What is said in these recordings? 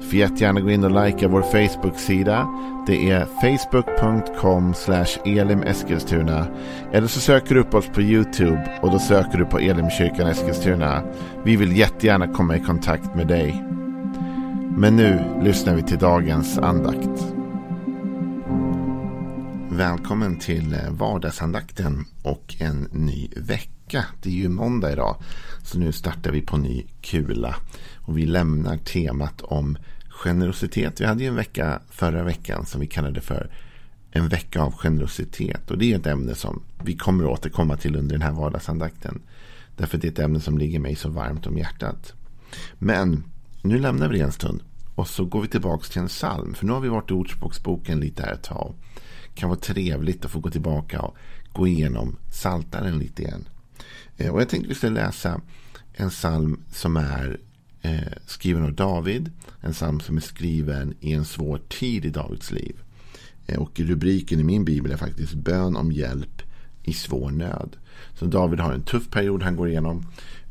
Får jättegärna gå in och likea vår Facebook-sida. Det är facebook.com elimeskilstuna. Eller så söker du upp oss på YouTube och då söker du på Elimkyrkan Eskilstuna. Vi vill jättegärna komma i kontakt med dig. Men nu lyssnar vi till dagens andakt. Välkommen till eh, vardagsandakten och en ny vecka. Det är ju måndag idag. Så nu startar vi på ny kula. Och vi lämnar temat om generositet. Vi hade ju en vecka förra veckan som vi kallade för en vecka av generositet. Och det är ett ämne som vi kommer att återkomma till under den här vardagsandakten. Därför det är ett ämne som ligger mig så varmt om hjärtat. Men nu lämnar vi det en stund. Och så går vi tillbaka till en psalm. För nu har vi varit i Ordspråksboken lite här ett tag. Det kan vara trevligt att få gå tillbaka och gå igenom Saltaren lite igen. Eh, och jag tänkte att vi skulle läsa en psalm som är eh, skriven av David. En psalm som är skriven i en svår tid i Davids liv. Eh, och rubriken i min bibel är faktiskt bön om hjälp i svår nöd. Så David har en tuff period han går igenom.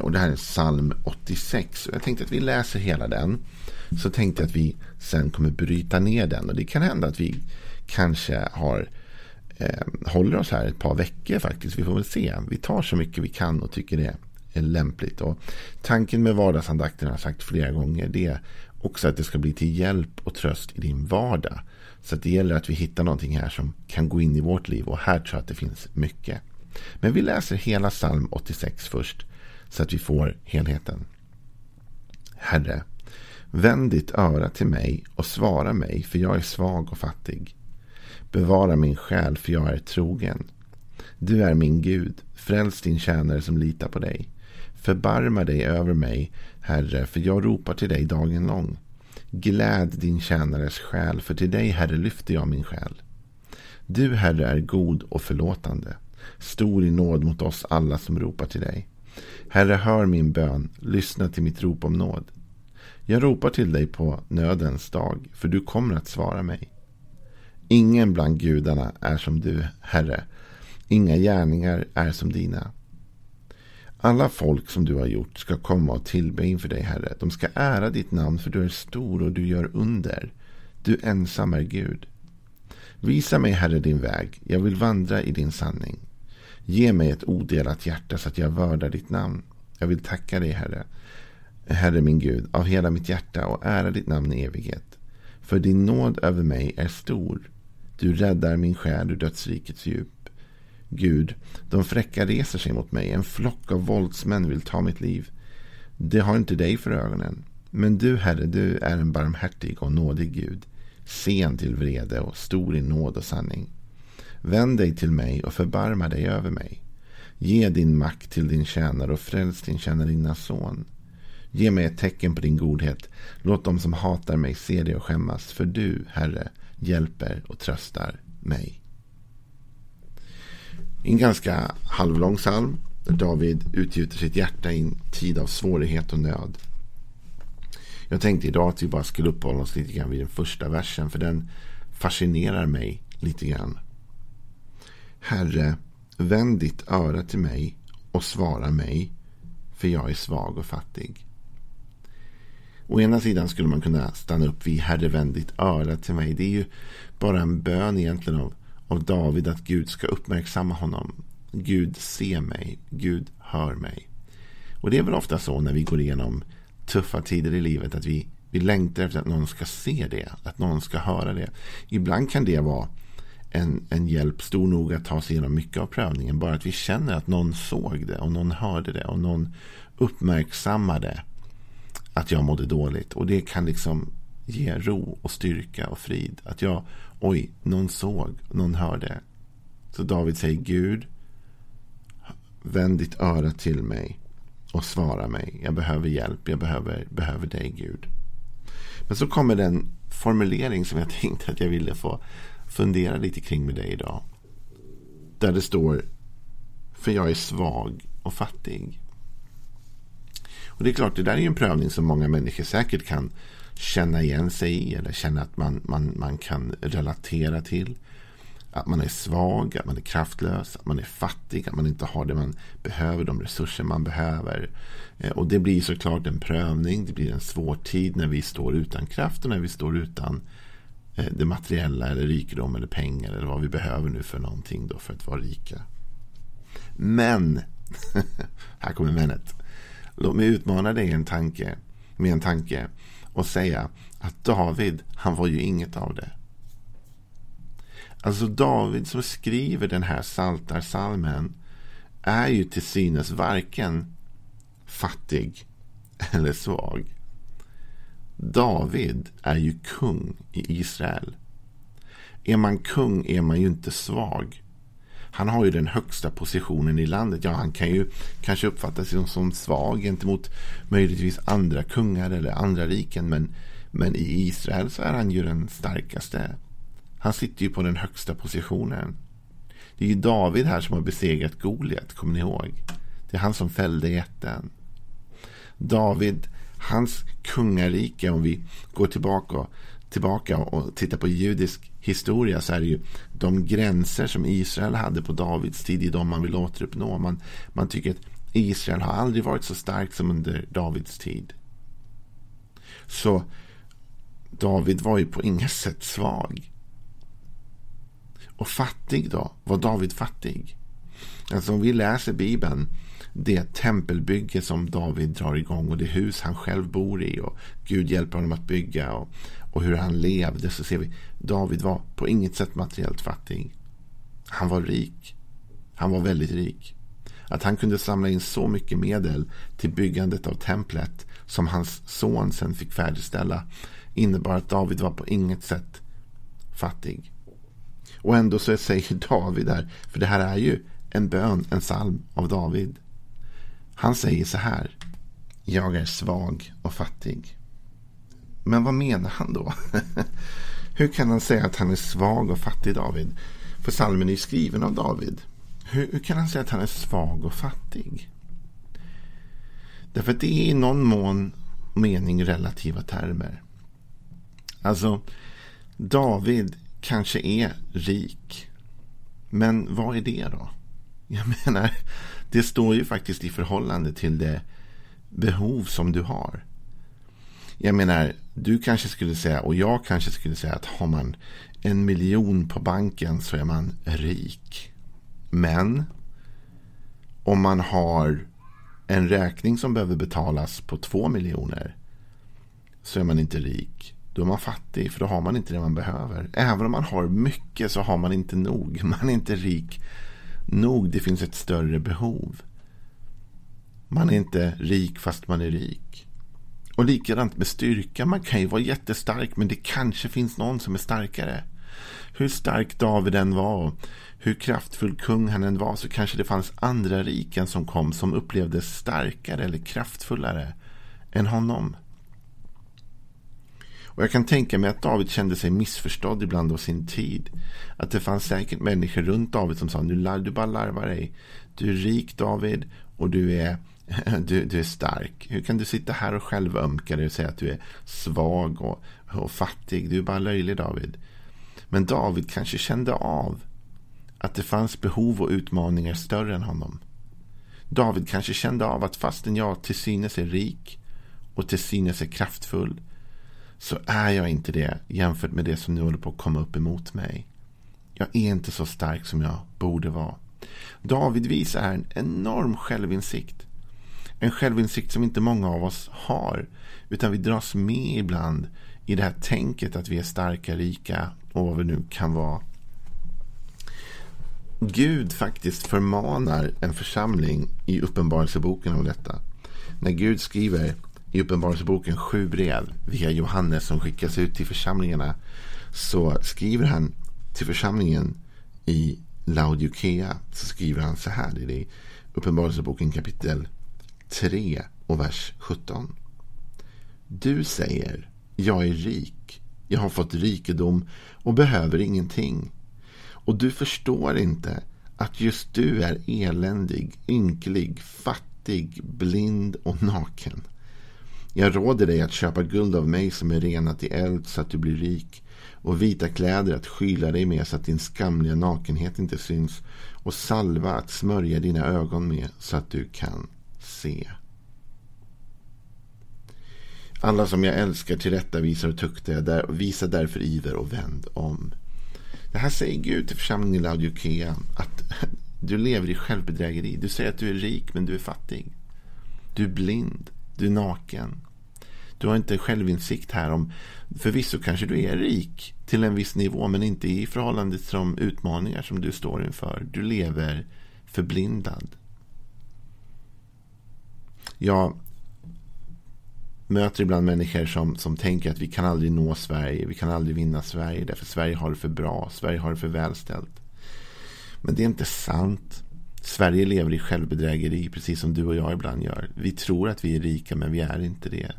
Och det här är psalm 86. Och jag tänkte att vi läser hela den. Så tänkte jag att vi sen kommer bryta ner den. Och det kan hända att vi kanske har eh, håller oss här ett par veckor faktiskt. Vi får väl se. Vi tar så mycket vi kan och tycker det är lämpligt. Och tanken med vardagsandakten har jag sagt flera gånger. Det är också att det ska bli till hjälp och tröst i din vardag. Så det gäller att vi hittar någonting här som kan gå in i vårt liv. Och här tror jag att det finns mycket. Men vi läser hela psalm 86 först. Så att vi får helheten. Herre, vänd ditt öra till mig och svara mig, för jag är svag och fattig. Bevara min själ, för jag är trogen. Du är min Gud, fräls din tjänare som litar på dig. Förbarma dig över mig, Herre, för jag ropar till dig dagen lång. Gläd din tjänares själ, för till dig, Herre, lyfter jag min själ. Du, Herre, är god och förlåtande, stor i nåd mot oss alla som ropar till dig. Herre, hör min bön, lyssna till mitt rop om nåd. Jag ropar till dig på nödens dag, för du kommer att svara mig. Ingen bland gudarna är som du, Herre. Inga gärningar är som dina. Alla folk som du har gjort ska komma och tillbe inför dig, Herre. De ska ära ditt namn, för du är stor och du gör under. Du ensam är Gud. Visa mig, Herre, din väg. Jag vill vandra i din sanning. Ge mig ett odelat hjärta så att jag vördar ditt namn. Jag vill tacka dig, Herre. Herre min Gud, av hela mitt hjärta och ära ditt namn i evighet. För din nåd över mig är stor. Du räddar min själ ur dödsrikets djup. Gud, de fräcka reser sig mot mig. En flock av våldsmän vill ta mitt liv. Det har inte dig för ögonen. Men du, Herre, du är en barmhärtig och nådig Gud. Sen till vrede och stor i nåd och sanning. Vänd dig till mig och förbarma dig över mig. Ge din makt till din tjänare och fräls din tjänarinnas son. Ge mig ett tecken på din godhet. Låt dem som hatar mig se dig och skämmas. För du, Herre, hjälper och tröstar mig. En ganska halvlång psalm. Där David utgjuter sitt hjärta i en tid av svårighet och nöd. Jag tänkte idag att vi bara skulle uppehålla oss lite grann vid den första versen. För den fascinerar mig lite grann. Herre, vänd ditt öra till mig och svara mig. För jag är svag och fattig. Å ena sidan skulle man kunna stanna upp vid Herre vänd ditt öra till mig. Det är ju bara en bön egentligen av, av David att Gud ska uppmärksamma honom. Gud se mig, Gud hör mig. Och det är väl ofta så när vi går igenom tuffa tider i livet att vi, vi längtar efter att någon ska se det, att någon ska höra det. Ibland kan det vara en, en hjälp stor nog att ta sig igenom mycket av prövningen. Bara att vi känner att någon såg det och någon hörde det och någon uppmärksammade att jag mådde dåligt. Och det kan liksom ge ro och styrka och frid. Att jag, oj, någon såg, någon hörde. Så David säger Gud, vänd ditt öra till mig och svara mig. Jag behöver hjälp, jag behöver, behöver dig Gud. Men så kommer den formulering som jag tänkte att jag ville få fundera lite kring med dig idag. Där det står för jag är svag och fattig. Och det är klart, det där är en prövning som många människor säkert kan känna igen sig i eller känna att man, man, man kan relatera till. Att man är svag, att man är kraftlös, att man är fattig, att man inte har det man behöver, de resurser man behöver. Eh, och det blir såklart en prövning, det blir en svår tid när vi står utan kraft och när vi står utan eh, det materiella eller rikedom eller pengar eller vad vi behöver nu för någonting då för att vara rika. Men, här kommer menet. Låt mig utmana dig en tanke, med en tanke och säga att David, han var ju inget av det. Alltså David som skriver den här saltarsalmen är ju till synes varken fattig eller svag. David är ju kung i Israel. Är man kung är man ju inte svag. Han har ju den högsta positionen i landet. Ja, han kan ju kanske uppfattas som, som svag gentemot möjligtvis andra kungar eller andra riken. Men, men i Israel så är han ju den starkaste. Han sitter ju på den högsta positionen. Det är ju David här som har besegrat Goliat, kommer ni ihåg? Det är han som fällde jätten. David, hans kungarike, om vi går tillbaka, tillbaka och tittar på judisk historia så är det ju de gränser som Israel hade på Davids tid i de man vill återuppnå. Man, man tycker att Israel har aldrig varit så starkt som under Davids tid. Så David var ju på inget sätt svag. Och fattig då? Var David fattig? Alltså om vi läser Bibeln, det tempelbygge som David drar igång och det hus han själv bor i och Gud hjälper honom att bygga och, och hur han levde så ser vi David var på inget sätt materiellt fattig. Han var rik. Han var väldigt rik. Att han kunde samla in så mycket medel till byggandet av templet som hans son sen fick färdigställa innebar att David var på inget sätt fattig. Och ändå så säger David här, för det här är ju en bön, en psalm av David. Han säger så här. Jag är svag och fattig. Men vad menar han då? Hur kan han säga att han är svag och fattig David? För psalmen är skriven av David. Hur, hur, kan han säga att han är svag och fattig? Därför att det är i någon mån mening relativa termer. Alltså, David kanske är rik. Men vad är det då? Jag menar, det står ju faktiskt i förhållande till det behov som du har. Jag menar, du kanske skulle säga och jag kanske skulle säga att har man en miljon på banken så är man rik. Men om man har en räkning som behöver betalas på två miljoner så är man inte rik. Då är man fattig för då har man inte det man behöver. Även om man har mycket så har man inte nog. Man är inte rik nog. Det finns ett större behov. Man är inte rik fast man är rik. Och likadant med styrka. Man kan ju vara jättestark men det kanske finns någon som är starkare. Hur stark David än var hur kraftfull kung han än var så kanske det fanns andra riken som kom som upplevdes starkare eller kraftfullare än honom. Och jag kan tänka mig att David kände sig missförstådd ibland av sin tid. Att det fanns säkert människor runt David som sa nu lär du bara larva dig. Du är rik David och du är, du, du är stark. Hur kan du sitta här och själv ömka dig och säga att du är svag och, och fattig? Du är bara löjlig David. Men David kanske kände av att det fanns behov och utmaningar större än honom. David kanske kände av att fastän jag till synes är rik och till synes är kraftfull så är jag inte det jämfört med det som nu håller på att komma upp emot mig. Jag är inte så stark som jag borde vara. David visar här en enorm självinsikt. En självinsikt som inte många av oss har. Utan vi dras med ibland i det här tänket att vi är starka, rika och vad vi nu kan vara. Gud faktiskt förmanar en församling i Uppenbarelseboken om detta. När Gud skriver i Uppenbarelseboken sju brev via Johannes som skickas ut till församlingarna så skriver han till församlingen i Laodikea så skriver han så här i Uppenbarelseboken kapitel 3 och vers 17. Du säger, jag är rik, jag har fått rikedom och behöver ingenting. Och du förstår inte att just du är eländig, ynklig, fattig, blind och naken. Jag råder dig att köpa guld av mig som är renat i eld så att du blir rik och vita kläder att skyla dig med så att din skamliga nakenhet inte syns och salva att smörja dina ögon med så att du kan se. Alla som jag älskar tillrättavisar och tuktar jag där, visa därför iver och vänd om. Det här säger Gud till församlingen i Laodikea. Att du lever i självbedrägeri. Du säger att du är rik men du är fattig. Du är blind. Du är naken. Du har inte självinsikt här om förvisso kanske du är rik till en viss nivå men inte i förhållande till de utmaningar som du står inför. Du lever förblindad. Jag möter ibland människor som, som tänker att vi kan aldrig nå Sverige, vi kan aldrig vinna Sverige därför Sverige har det för bra, Sverige har det för välställt. Men det är inte sant. Sverige lever i självbedrägeri precis som du och jag ibland gör. Vi tror att vi är rika men vi är inte det.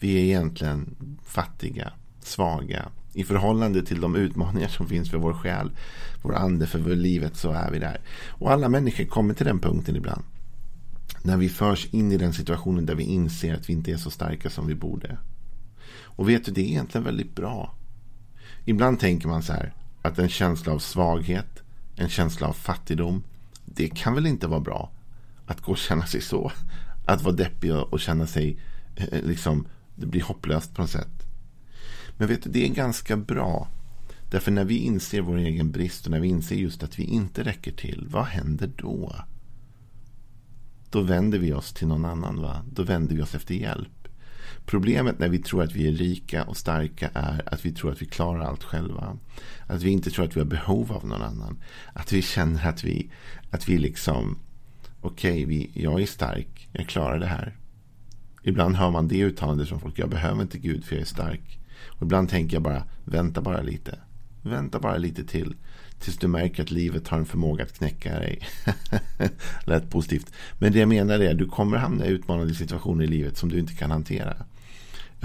Vi är egentligen fattiga, svaga. I förhållande till de utmaningar som finns för vår själ, vår ande, för vår livet så är vi där. Och alla människor kommer till den punkten ibland. När vi förs in i den situationen där vi inser att vi inte är så starka som vi borde. Och vet du, det är egentligen väldigt bra. Ibland tänker man så här att en känsla av svaghet, en känsla av fattigdom, det kan väl inte vara bra att gå och känna sig så. Att vara deppig och känna sig eh, eh, liksom, det blir hopplöst på något sätt. Men vet du, det är ganska bra. Därför när vi inser vår egen brist och när vi inser just att vi inte räcker till, vad händer då? Då vänder vi oss till någon annan. va? Då vänder vi oss efter hjälp. Problemet när vi tror att vi är rika och starka är att vi tror att vi klarar allt själva. Att vi inte tror att vi har behov av någon annan. Att vi känner att vi, att vi liksom, okej, okay, jag är stark, jag klarar det här. Ibland hör man det uttalandet från folk, jag behöver inte Gud för jag är stark. Och ibland tänker jag bara, vänta bara lite. Vänta bara lite till. Tills du märker att livet har en förmåga att knäcka dig. Lät positivt. Men det jag menar är att du kommer hamna i utmanande situationer i livet som du inte kan hantera.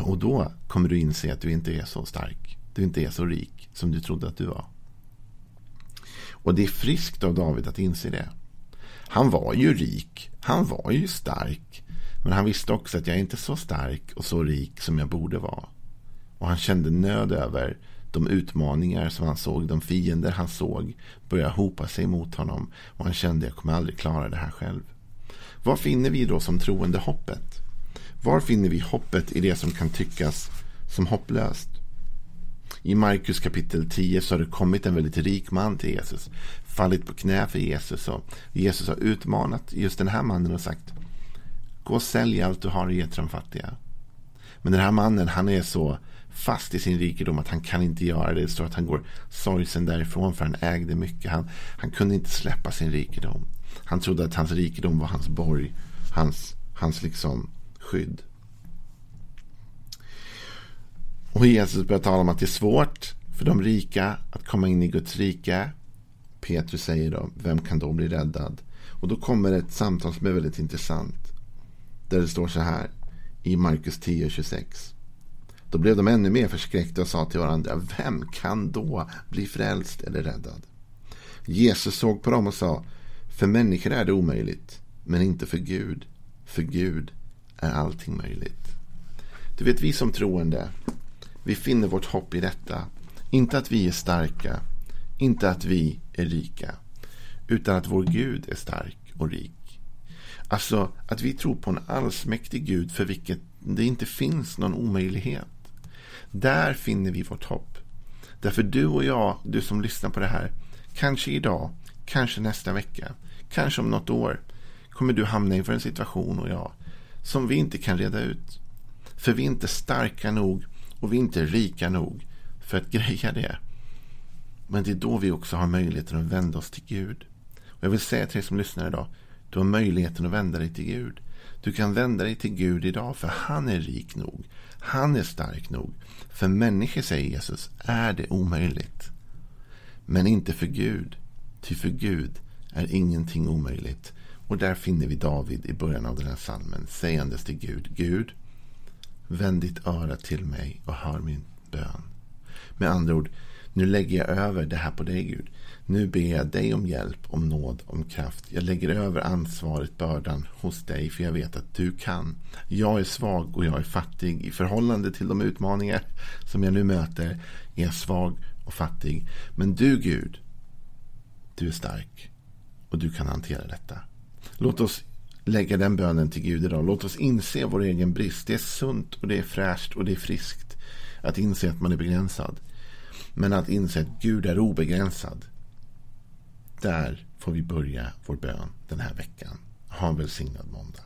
Och då kommer du inse att du inte är så stark. Du inte är så rik som du trodde att du var. Och det är friskt av David att inse det. Han var ju rik. Han var ju stark. Men han visste också att jag är inte så stark och så rik som jag borde vara. Och han kände nöd över de utmaningar som han såg, de fiender han såg börja hopa sig mot honom. Och han kände att jag kommer aldrig klara det här själv. Vad finner vi då som troende hoppet? Var finner vi hoppet i det som kan tyckas som hopplöst? I Markus kapitel 10 så har det kommit en väldigt rik man till Jesus. Fallit på knä för Jesus. Och Jesus har utmanat just den här mannen och sagt Gå och sälj allt du har och ge till de fattiga. Men den här mannen han är så fast i sin rikedom att han kan inte göra det. Det står att han går sorgsen därifrån för han ägde mycket. Han, han kunde inte släppa sin rikedom. Han trodde att hans rikedom var hans borg. Hans, hans liksom skydd. Och Jesus börjar tala om att det är svårt för de rika att komma in i Guds rike. Petrus säger då, vem kan då bli räddad? Och då kommer ett samtal som är väldigt intressant. Där det står så här i Markus 10.26. Då blev de ännu mer förskräckta och sa till varandra, vem kan då bli frälst eller räddad? Jesus såg på dem och sa, för människor är det omöjligt, men inte för Gud. För Gud är allting möjligt. Du vet, vi som troende, vi finner vårt hopp i detta. Inte att vi är starka, inte att vi är rika, utan att vår Gud är stark och rik. Alltså att vi tror på en allsmäktig Gud för vilket det inte finns någon omöjlighet. Där finner vi vårt hopp. Därför du och jag, du som lyssnar på det här, kanske idag, kanske nästa vecka, kanske om något år, kommer du hamna inför en situation och jag, som vi inte kan reda ut. För vi är inte starka nog och vi är inte rika nog för att greja det. Men det är då vi också har möjligheten att vända oss till Gud. Och Jag vill säga till dig som lyssnar idag, du har möjligheten att vända dig till Gud. Du kan vända dig till Gud idag för han är rik nog. Han är stark nog. För människor, säger Jesus, är det omöjligt. Men inte för Gud. Ty för Gud är ingenting omöjligt. Och där finner vi David i början av den här salmen sägandes till Gud. Gud, vänd ditt öra till mig och hör min bön. Med andra ord, Nu lägger jag över det här på dig Gud. Nu ber jag dig om hjälp, om nåd, om kraft. Jag lägger över ansvaret, bördan hos dig för jag vet att du kan. Jag är svag och jag är fattig. I förhållande till de utmaningar som jag nu möter är jag svag och fattig. Men du Gud, du är stark och du kan hantera detta. Låt oss lägga den bönen till Gud idag. Låt oss inse vår egen brist. Det är sunt och det är fräscht och det är friskt att inse att man är begränsad. Men att inse att Gud är obegränsad. Där får vi börja vår bön den här veckan. Ha en välsignad måndag.